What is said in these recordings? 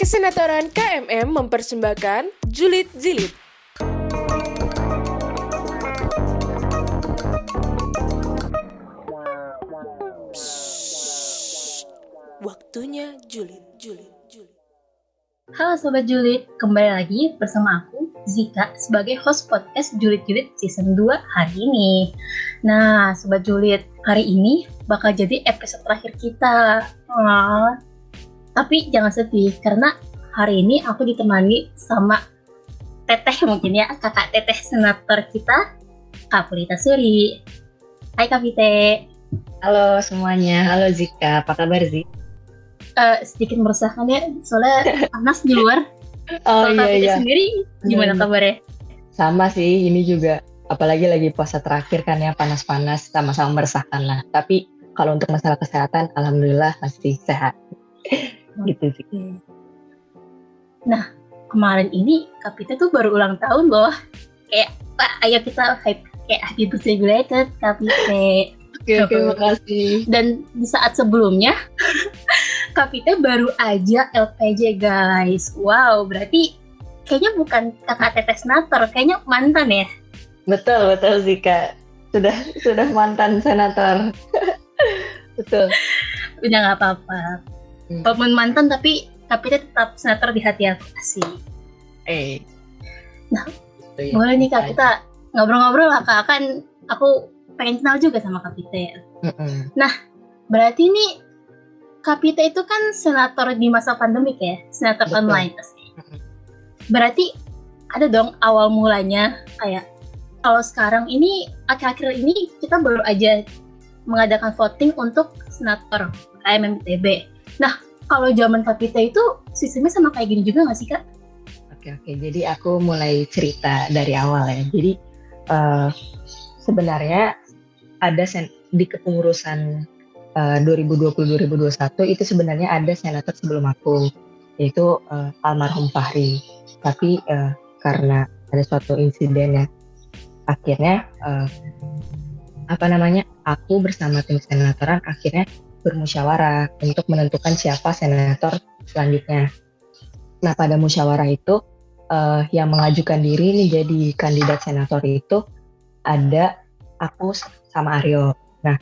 Kesenatoran KMM mempersembahkan Julid Zilid. Psst. Waktunya julid, julid, julid. Halo Sobat Julid, kembali lagi bersama aku, Zika, sebagai host podcast Julid-Julid Season 2 hari ini. Nah, Sobat Julid, hari ini bakal jadi episode terakhir kita. Wah. Tapi jangan sedih, karena hari ini aku ditemani sama teteh mungkin ya, kakak teteh senator kita, Kak Pulita Suri. Hai Kak Pite. Halo semuanya, halo Zika, apa kabar Zik? Eh, sedikit meresahkan ya, soalnya panas di luar. Oh Kak iya Pite iya, sendiri, gimana Hmm. kabarnya? sama sih ini juga. Apalagi lagi puasa terakhir kan ya panas-panas, sama-sama meresahkan lah. Tapi kalau untuk masalah kesehatan, alhamdulillah masih sehat. Gitu sih. Nah, kemarin ini Kapita tuh baru ulang tahun loh. Kayak, Pak, ayo kita hype kayak happy birthday belated Kapita. Oke oke makasih. Dan di saat sebelumnya, Kapita baru aja LPJ guys. Wow, berarti kayaknya bukan kakak tetes nator, kayaknya mantan ya. Betul betul Zika. Sudah sudah mantan senator. betul. Udah nggak apa-apa. Hmm. Walaupun mantan tapi Kapita tetap senator di hati aku. Asik. Eh. Nah, Gitu ya. Boleh nih Kak, kita ngobrol-ngobrol lah Kak. Kan aku pengen kenal juga sama Kapita ya. Mm-mm. Berarti ini Kapita itu kan senator di masa pandemik ya, senator Betul. online pasti. Berarti ada dong awal mulanya kayak kalau sekarang ini akhir-akhir ini kita baru aja mengadakan voting untuk senator KMMTB. Nah, kalau zaman Kapita itu sistemnya sama kayak gini juga nggak sih Kak? Oke oke, jadi aku mulai cerita dari awal ya. Jadi eh, sebenarnya ada sen- di kepengurusan eh, 2020-2021 itu sebenarnya ada senator sebelum aku, yaitu eh, almarhum Fahri. Tapi eh, karena ada suatu insiden ya, akhirnya eh, apa namanya, aku bersama tim senatoran akhirnya bermusyawarah untuk menentukan siapa senator selanjutnya. Nah pada musyawarah itu eh, yang mengajukan diri nih jadi kandidat senator itu ada aku sama Aryo. Nah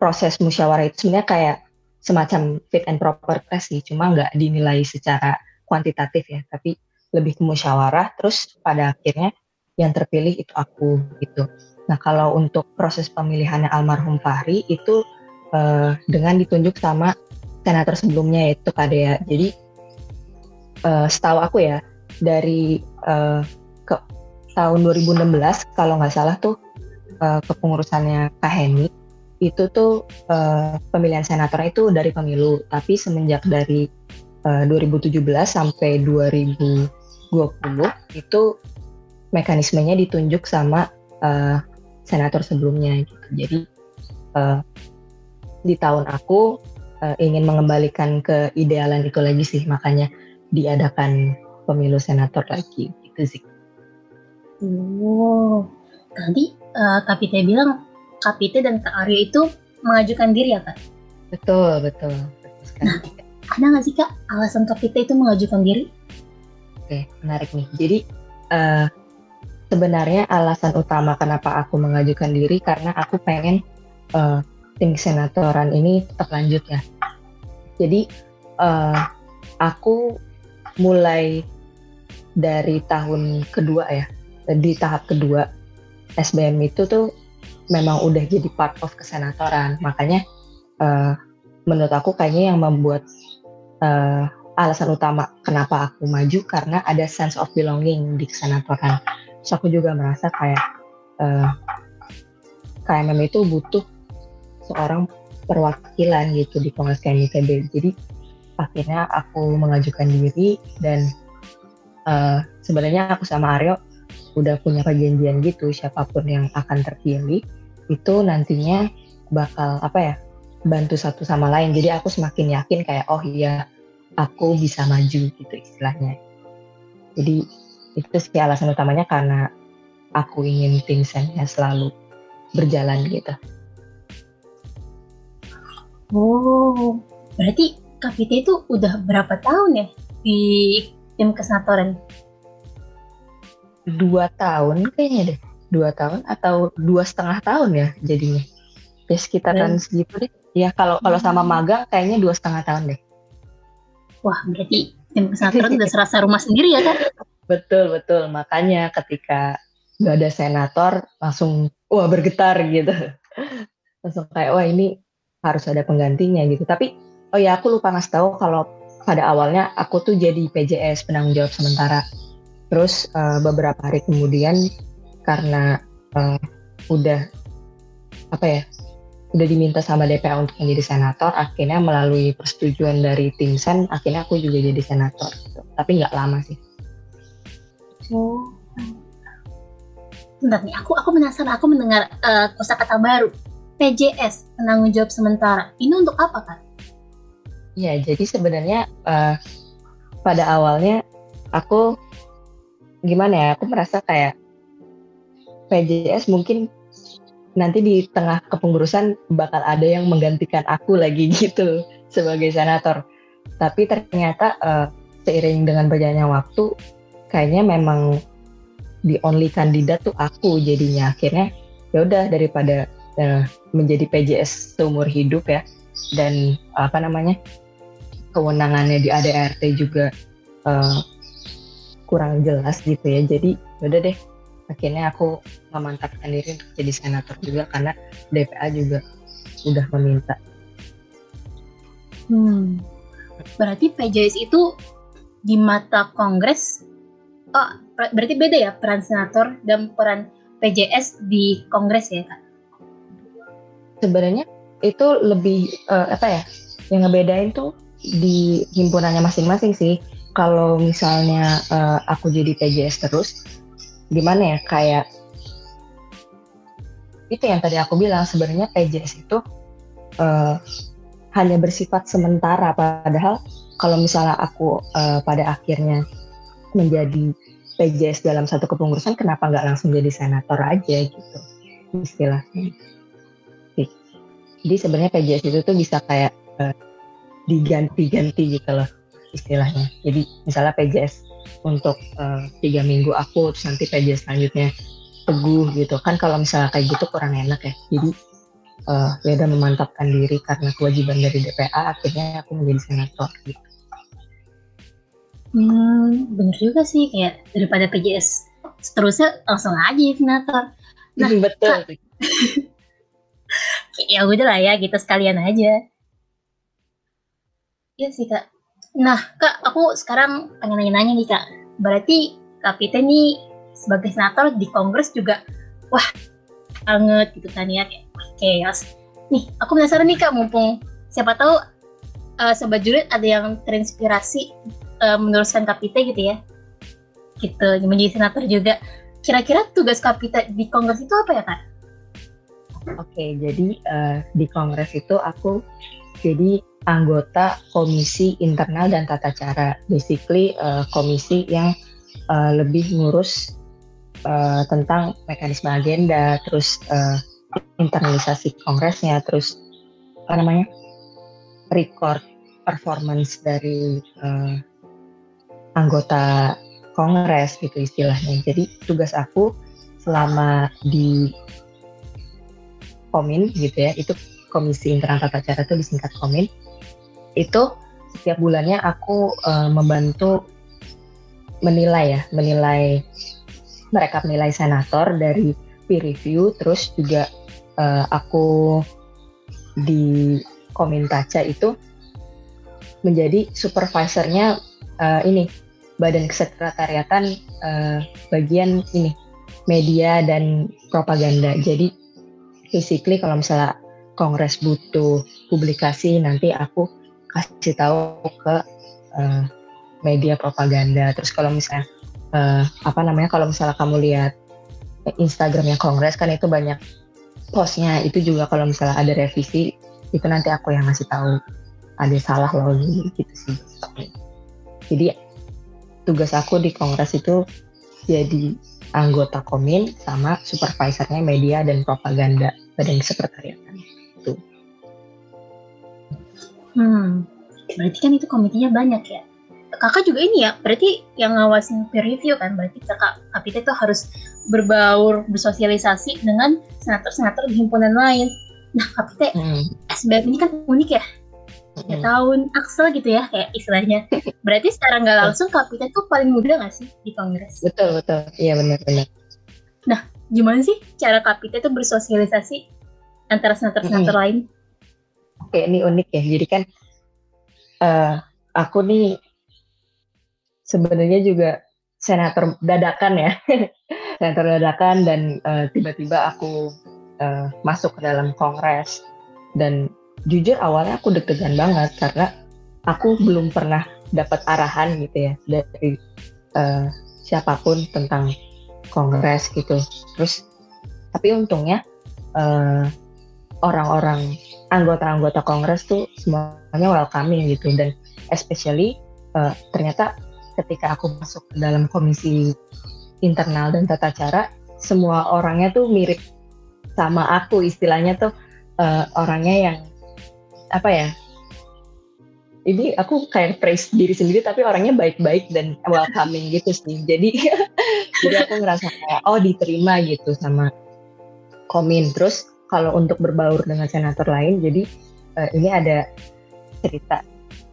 proses musyawarah itu sebenarnya kayak semacam fit and proper test sih, cuma nggak dinilai secara kuantitatif ya, tapi lebih ke musyawarah. Terus pada akhirnya yang terpilih itu aku gitu. Nah kalau untuk proses pemilihannya almarhum Fahri itu eh, dengan ditunjuk sama senator sebelumnya yaitu Kadea. Jadi eh, setahu aku ya dari eh, ke tahun 2016 kalau nggak salah tuh eh, kepengurusannya Kak Heni itu tuh eh, pemilihan senator itu dari pemilu tapi semenjak dari eh, 2017 sampai 2020 itu mekanismenya ditunjuk sama eh, senator sebelumnya gitu jadi eh, di tahun aku eh, ingin mengembalikan ke idealan itu lagi sih makanya diadakan pemilu senator lagi gitu sih. Oh, tadi uh, Kapite bilang Kapite dan Kak Aryo itu mengajukan diri ya Kak? Betul betul. betul sekali. Ada nggak sih Kak alasan Kapite itu mengajukan diri? Oke menarik nih. Jadi eh, sebenarnya alasan utama kenapa aku mengajukan diri karena aku pengen eh, tim senatoran ini tetap lanjut ya. Jadi eh, aku mulai dari tahun kedua ya di tahap kedua SBM itu tuh memang udah jadi part of kesenatoran makanya eh, menurut aku kayaknya yang membuat eh, alasan utama kenapa aku maju karena ada sense of belonging di kesenatoran terus aku juga merasa kayak eh, KMM itu butuh seorang perwakilan gitu di Kongres KMITB jadi akhirnya aku mengajukan diri dan eh, sebenarnya aku sama Aryo udah punya perjanjian gitu siapa pun yang akan terpilih itu nantinya bakal apa ya bantu satu sama lain. Jadi aku semakin yakin kayak oh iya aku bisa maju gitu istilahnya. Jadi itu sih alasan utamanya karena aku ingin tim selalu berjalan gitu Oh, berarti Kapite itu udah berapa tahun ya di tim kesenatoran? Dua tahun kayaknya deh. Dua tahun atau dua setengah tahun ya jadinya. Ya sekitaran Dan- segitu deh. Ya kalau kalau sama magang kayaknya dua setengah tahun deh. Wah, berarti tim kesenatoran udah serasa rumah sendiri ya kan? Betul betul. Makanya ketika nggak ada senator langsung wah bergetar gitu. Langsung kayak wah ini harus ada penggantinya gitu. Tapi oh ya aku lupa ngasih tahu kalau pada awalnya aku tuh jadi PJS penanggung jawab sementara. Terus eh, beberapa hari kemudian karena eh, udah apa ya udah diminta sama DPA untuk menjadi senator, akhirnya melalui persetujuan dari tim sen, akhirnya aku juga jadi senator. gitu. Tapi nggak lama sih. Oh. Bentar nih, aku aku penasaran, aku mendengar eh, kosakata baru. PJS, penanggung jawab sementara. Ini untuk apa kan? Ya, jadi sebenarnya eh, pada awalnya aku gimana ya? Aku merasa kayak PJS mungkin nanti di tengah kepengurusan bakal ada yang menggantikan aku lagi gitu sebagai senator. Tapi ternyata eh, seiring dengan berjalannya waktu, kayaknya memang the only kandidat tuh aku jadinya. Akhirnya ya udah daripada eh, menjadi PJS seumur hidup ya dan apa namanya kewenangannya di ADRT juga eh, kurang jelas gitu ya. Jadi udah deh, akhirnya aku memantapkan diri untuk jadi senator juga karena DPA juga udah meminta. Hmm. Berarti PJS itu di mata Kongres, oh ber- berarti beda ya peran senator dan peran PJS di Kongres ya kak? Sebenarnya itu lebih eh, apa ya? Yang ngebedain tuh di himpunannya masing-masing sih. Kalau misalnya eh, aku jadi PJS terus, gimana ya? Kayak itu yang tadi aku bilang sebenarnya PJS itu eh, hanya bersifat sementara padahal kalau misalnya aku eh, pada akhirnya menjadi PJS dalam satu kepengurusan kenapa nggak langsung jadi senator aja gitu istilahnya jadi sebenarnya PJS itu tuh bisa kayak eh, diganti-ganti gitu loh istilahnya. Jadi misalnya PJS untuk eh, tiga minggu aku terus nanti PJS selanjutnya teguh gitu. Kan kalau misalnya kayak gitu kurang enak ya. Jadi ya udah memantapkan diri karena kewajiban dari DPA akhirnya aku menjadi senator gitu. Hmm, bener juga sih. Kayak daripada PJS seterusnya langsung aja senator. Nah, betul Ya udah lah ya kita sekalian aja. Iya sih kak. Nah kak aku sekarang pengen nanya-nanya nih kak. Berarti kak Pita nih sebagai senator di Kongres juga wah banget gitu kan ya kayak chaos. Nih aku penasaran nih kak mumpung siapa tahu eh, sobat julid ada yang terinspirasi eh, meneruskan Kapita gitu ya. Gitu menjadi senator juga. Kira-kira tugas Kapita di Kongres itu apa ya kak? Oke, jadi eh, di kongres itu aku jadi anggota komisi internal dan tata cara. Basically eh, komisi yang eh, lebih ngurus eh, tentang mekanisme agenda, terus eh, internalisasi kongresnya, terus apa namanya record performance dari eh, anggota kongres gitu istilahnya. Jadi tugas aku selama di Komin gitu ya, itu Komisi Internal Tata Cara itu disingkat Komin. Itu setiap bulannya aku eh, membantu menilai ya, menilai mereka menilai senator dari peer review, terus juga eh, aku di Komintaca itu menjadi supervisornya eh, ini Badan Kesekretariatan eh, bagian ini media dan propaganda. Jadi basically kalau misalnya kongres butuh publikasi nanti aku kasih tahu ke eh, media propaganda. Terus kalau misalnya eh, apa namanya kalau misalnya kamu lihat Instagramnya kongres kan itu banyak postnya. Itu juga kalau misalnya ada revisi itu nanti aku yang ngasih tahu. Ada salah loh gitu sih. Jadi tugas aku di kongres itu jadi anggota komin sama supervisornya media dan propaganda badan sekretariatan itu. Hmm, berarti kan itu komitinya banyak ya. kakak juga ini ya, berarti yang ngawasin peer review kan, berarti kakak Kapita itu harus berbaur, bersosialisasi dengan senator-senator di himpunan lain. Nah, Kapita Hmm. SBM ini kan unik ya, ya Hmm. tahun Axel gitu ya, kayak istilahnya. Berarti secara nggak langsung Kapita itu paling muda nggak sih di Kongres? Betul betul. Iya benar-benar. Gimana sih cara Kapita itu bersosialisasi antara senator-senator lain? Oke, ini unik ya. Jadi kan eh aku nih sebenarnya juga senator dadakan ya. senator dadakan dan eh, tiba-tiba aku eh, masuk ke dalam kongres dan jujur awalnya aku deg-degan banget karena aku belum pernah dapat arahan gitu ya dari eh, siapa pun tentang kongres gitu. Terus tapi untungnya eh, orang-orang anggota-anggota kongres tuh semuanya welcoming gitu dan especially eh, ternyata ketika aku masuk ke dalam komisi internal dan tata cara semua orangnya tuh mirip sama aku istilahnya tuh eh, orangnya yang apa ya? Ini aku kayak praise diri sendiri tapi orangnya baik-baik dan welcoming gitu sih. Jadi jadi aku ngerasa kayak oh diterima gitu sama komin. Terus kalau untuk berbaur dengan senator lain jadi eh, ini ada cerita.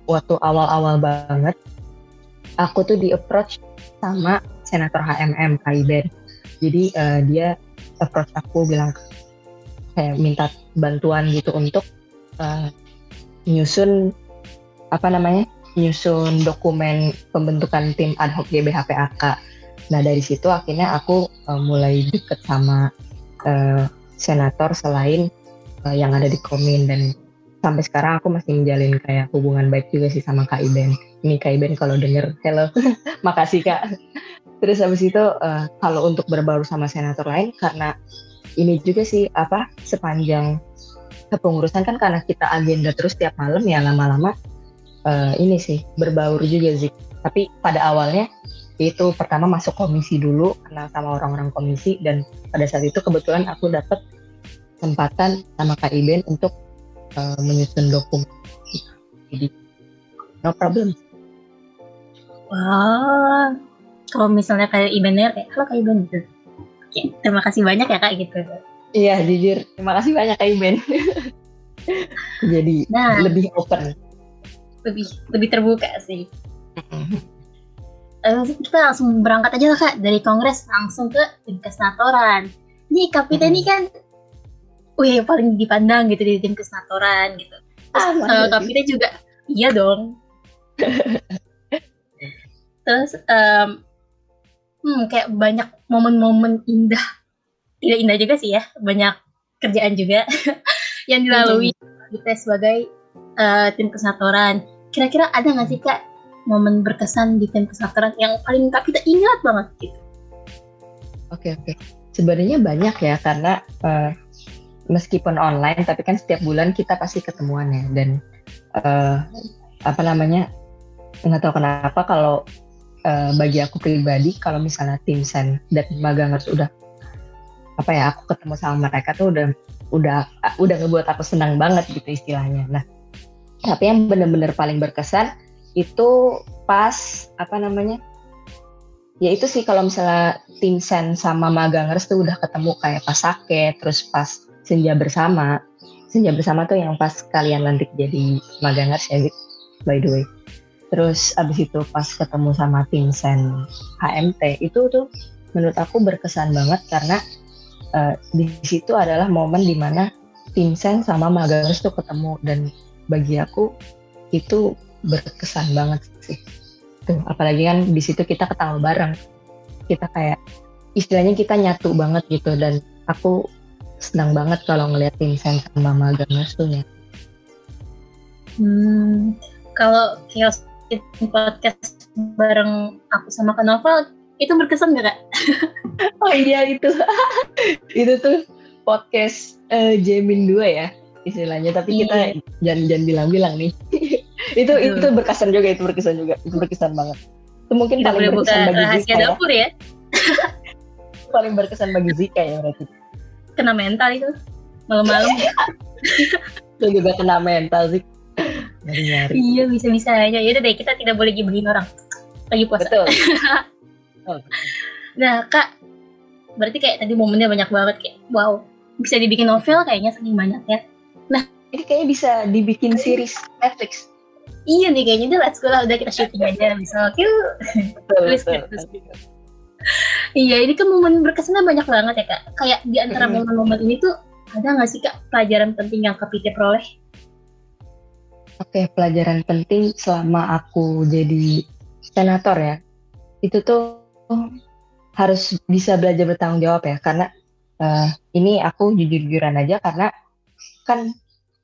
Waktu awal-awal banget aku tuh di approach sama senator HMM Kaiben jadi eh, dia approach aku bilang kayak minta bantuan gitu untuk eh, nyusun apa namanya nyusun dokumen pembentukan tim ad hoc GBHPAK nah dari situ akhirnya aku eh, mulai deket sama eh, senator selain uh, yang ada di Komin dan sampai sekarang aku masih menjalin kayak hubungan baik juga sih sama Kak Iben. Ini Kak Iben kalau denger, hello, makasih Kak. Terus habis itu uh, kalau untuk berbaur sama senator lain karena ini juga sih apa sepanjang kepengurusan kan karena kita agenda terus tiap malam ya lama-lama uh, ini sih berbaur juga sih. Tapi pada awalnya itu pertama masuk komisi dulu kenal sama orang-orang komisi dan pada saat itu kebetulan aku dapat kesempatan sama Kak Iben untuk uh, menyusun dokumen jadi no problem Wah, kalau misalnya kayak Ibener kayak halo Kak Iben gitu. Oke, terima kasih banyak ya Kak gitu. iya jujur terima kasih banyak Kak Iben jadi Nah, lebih open lebih lebih terbuka sih. Eh, kita langsung berangkat aja lah Kak dari Kongres langsung ke tim kesenatoran. Nih Kapita ini kan, wih paling dipandang gitu di tim kesenatoran gitu. Terus Ah, eh, sih? Kapita juga, iya dong. Terus em, hmm, kayak banyak momen-momen indah, tidak indah juga sih ya, banyak kerjaan juga yang dilalui kita sebagai eh, tim kesenatoran. Kira-kira ada nggak sih kak momen berkesan di tim kesenatoran yang paling kak kita ingat banget gitu? Oke oke. Sebenarnya banyak ya karena eh, meskipun online tapi kan setiap bulan kita pasti ketemuan ya dan eh, apa namanya nggak tahu kenapa kalau eh, bagi aku pribadi kalau misalnya tim sen dan magangers udah apa ya aku ketemu sama mereka tuh udah udah udah ngebuat aku senang banget gitu istilahnya. Nah tapi yang bener-bener paling berkesan itu pas apa namanya ya itu sih kalau misalnya tim sen sama magangers tuh udah ketemu kayak pas sake terus pas senja bersama senja bersama tuh yang pas kalian lantik jadi magangers ya by the way terus abis itu pas ketemu sama tim sen HMT itu tuh menurut aku berkesan banget karena eh, di situ adalah momen di mana sen sama magangers tuh ketemu. Dan bagi aku itu berkesan banget sih. Tuh apalagi kan di situ kita ketawa bareng. Kita kayak istilahnya kita nyatu banget gitu. Dan aku senang banget kalau ngeliat sen sama magangers tuh nyatu. Hmm, kalau It podcast bareng aku sama Kak Novel itu berkesan gak kak? oh iya itu itu tuh podcast eh, Jamin 2 ya istilahnya tapi kita jangan jangan bilang-bilang nih itu Betul. itu berkesan juga itu berkesan juga itu berkesan banget itu mungkin Kita paling berkesan bagi rahasia Zika ya dapur ya, paling berkesan bagi Zika ya berarti kena mental itu malam-malam. itu juga kena mental sih nyari-nyari. Iya bisa-bisa aja. Ya udah deh kita tidak boleh gibahin orang lagi puasa. Betul. Oh, Nah kak, berarti kayak tadi momennya banyak banget kayak wow bisa dibikin novel kayaknya saking banyaknya. Ini kayaknya bisa dibikin series Netflix. Iya nih kayaknya udah let's go lah udah kita syuting aja oke. Betul, Tulis. Iya ini kan momen berkesannya banyak banget ya kak. Kayak di antara momen-momen ini tuh ada nggak sih kak pelajaran penting yang kak Piti peroleh? Oke, pelajaran penting selama aku jadi senator ya. Itu tuh harus bisa belajar bertanggung jawab ya karena eh, ini aku jujur-jujuran aja karena kan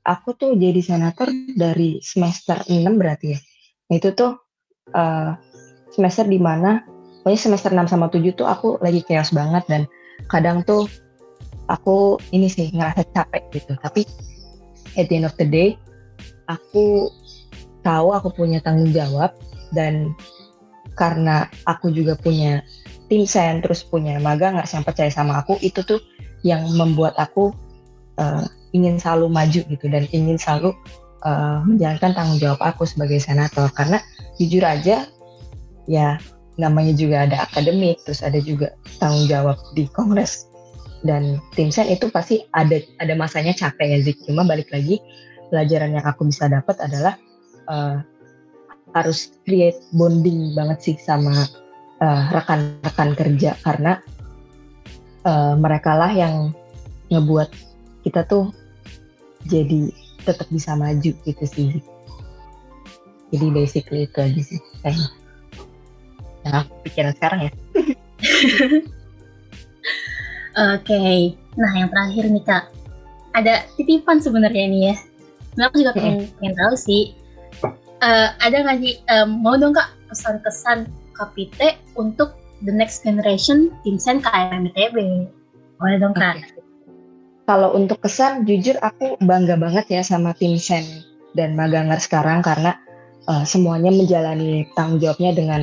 aku tuh jadi senator dari semester 6 berarti ya. Itu tuh eh, semester di mana pokoknya semester 6 sama 7 tuh aku lagi chaos banget dan kadang tuh aku ini sih ngerasa capek gitu. Tapi at the end of the day aku tahu aku punya tanggung jawab dan karena aku juga punya tim sen terus punya magangers yang percaya sama aku itu tuh yang membuat aku eh, ingin selalu maju gitu dan ingin selalu eh, menjalankan tanggung jawab aku sebagai senator. Karena jujur aja ya namanya juga ada akademik terus ada juga tanggung jawab di kongres dan tim sen itu pasti ada ada masanya capek ya Zik cuma balik lagi pelajaran yang aku bisa dapat adalah eh, harus create bonding banget sih sama eh, rekan-rekan kerja karena eh, mereka lah yang ngebuat kita tuh jadi tetap bisa maju gitu sih. Jadi basically itu aja sih kayaknya. Nah, aku pikiran sekarang ya. Oke, nah yang terakhir nih kak, ada titipan sebenarnya ini ya. Nah aku juga pengen, pengen tahu sih, Eh, ada nggak sih em, mau dong kak pesan-kesan Kapite untuk the next generation tim sen KRM ITB? Boleh dong kak. Oke. Kalau untuk kesan, jujur aku bangga banget ya sama tim Sen dan Maganger sekarang karena uh, semuanya menjalani tanggung jawabnya dengan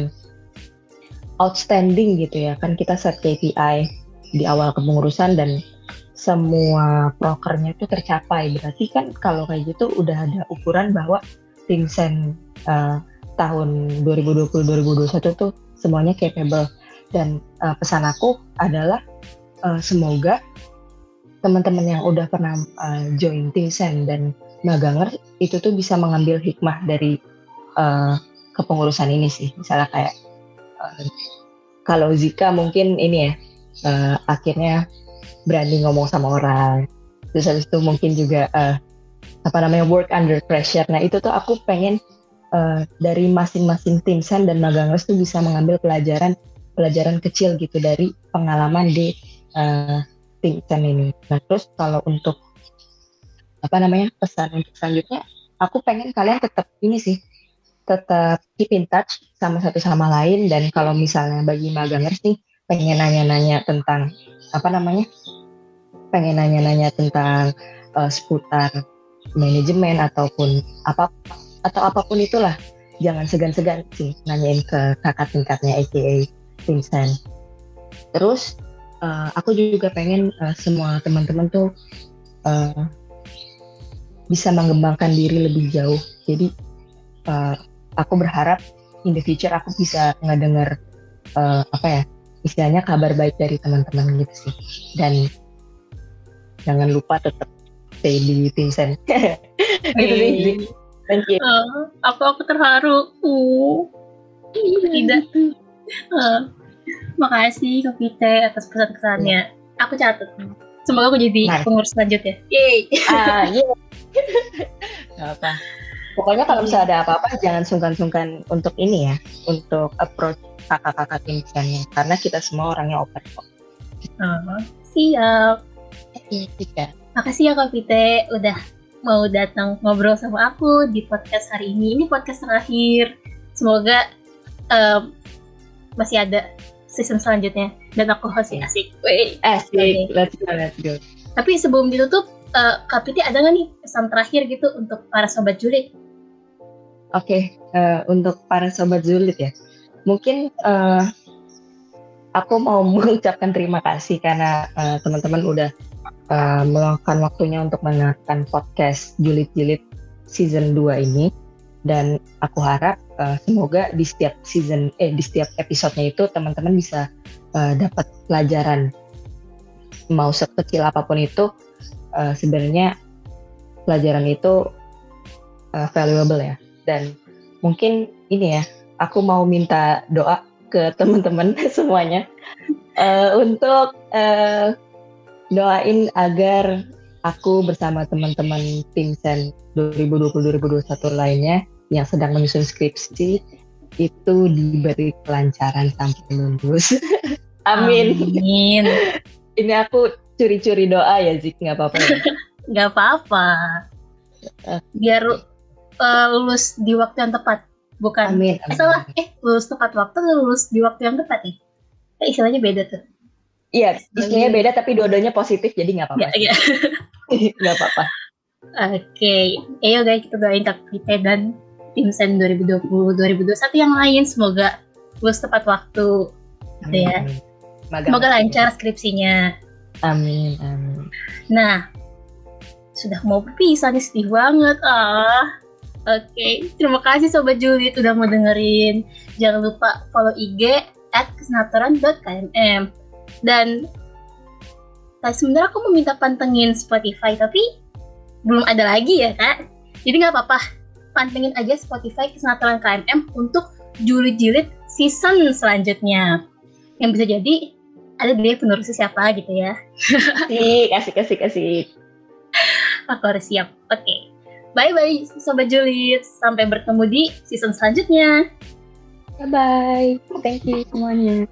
outstanding gitu ya. Kan kita set KPI di awal kepengurusan dan semua prokernya itu tercapai. Berarti kan kalau kayak gitu udah ada ukuran bahwa tim Sen uh, tahun 2020-2021 tuh semuanya capable. Dan uh, pesan aku adalah uh, semoga teman-teman yang udah pernah uh, join tim Sen dan maganger itu tuh bisa mengambil hikmah dari uh, kepengurusan ini sih. Misalnya kayak uh, kalau Zika mungkin ini ya uh, akhirnya berani ngomong sama orang. Terus habis itu mungkin juga uh, apa namanya work under pressure. Nah itu tuh aku pengen uh, dari masing-masing tim Sen dan magangers tuh bisa mengambil pelajaran pelajaran kecil gitu dari pengalaman di uh, tim Sen ini. Nah terus kalau untuk apa namanya pesan untuk selanjutnya, aku pengen kalian tetap ini sih tetap keep in touch sama satu sama lain dan kalau misalnya bagi magangers nih pengen nanya-nanya tentang apa namanya pengen nanya-nanya tentang uh, seputar manajemen ataupun apa atau apa pun itulah. Jangan segan-segan sih nanyain ke kakak tingkatnya aka Vincent. Terus uh, aku juga pengen uh, semua teman-teman tuh uh, bisa mengembangkan diri lebih jauh. Jadi uh, aku berharap in the future aku bisa ngedenger uh, apa ya istilahnya kabar baik dari teman-teman gitu sih. Dan jangan lupa tetap di Vincent gitu sih Zik. thank you Oh, aku aku terharu. Uh, tidak. Uh, makasih Kapite atas pesan-kesannya. Aku catat. Semoga aku jadi Nice. pengurus selanjutnya. Yeay. ah iya Gak apa pokoknya kalau misalnya ada apa-apa jangan sungkan-sungkan untuk ini ya untuk approach kakak-kakak Vincentnya karena kita semua orangnya open kok Oh, siap. Jika Makasih ya Kak Pite udah mau datang ngobrol sama aku di podcast hari ini. Ini podcast terakhir. Semoga em, masih ada season selanjutnya dan aku host Iya. asik. Wey. asik Oke. let's go let's go Tapi sebelum ditutup, eh, Kak Pite ada nggak nih pesan terakhir gitu untuk para sobat Juli? Oke, eh, untuk para sobat Zulit ya, mungkin eh, aku mau mengucapkan terima kasih karena eh, teman-teman udah eh, meluangkan waktunya untuk mendengarkan podcast Julit-Julit season 2 ini. dan aku harap uh, semoga di setiap season eh di setiap episodenya itu teman-teman bisa uh, dapat pelajaran mau sekecil apa pun itu uh, sebenarnya pelajaran itu uh, valuable ya dan mungkin ini ya aku mau minta doa ke teman-teman semuanya uh, untuk uh, doain agar aku bersama teman-teman tim Sen 2020-2021 lainnya yang sedang menyusun skripsi itu diberi kelancaran sampai lulus. Amin. Amin. Ini aku curi-curi doa ya Zik, nggak apa-apa ya? nggak apa-apa. Biar uh, lulus di waktu yang tepat, bukan? Amin. amin. Eh, salah, eh lulus tepat waktu lulus di waktu yang tepat nih. Eh, istilahnya beda tuh. Iya, istilahnya beda tapi dua-duanya positif jadi nggak apa-apa. Iya, nggak apa-apa. Oke, ayo guys kita doain Kak Vite dan tim Sen 2020-2021 yang lain semoga lulus tepat waktu gitu ya. Maga semoga lancar skripsinya. Amin, amin. Nah, sudah mau berpisah nih sedih banget. Ah. Oke, okay. terima kasih Sobat Juliet udah mau dengerin. Jangan lupa follow IG at kesenatoran.kmm. Dan sebenarnya aku mau minta pantengin Spotify, tapi belum ada lagi ya kak. Jadi nggak apa-apa, pantengin aja Spotify Kesenatoran KMM untuk julid-julid season selanjutnya. Yang bisa jadi ada dia penerusnya siapa gitu ya. Kasih, kasih, kasih, kasih. Aku harus siap. Oke. Okay. Bye-bye Sobat Julid. Sampai bertemu di season selanjutnya. Bye-bye. Thank you semuanya.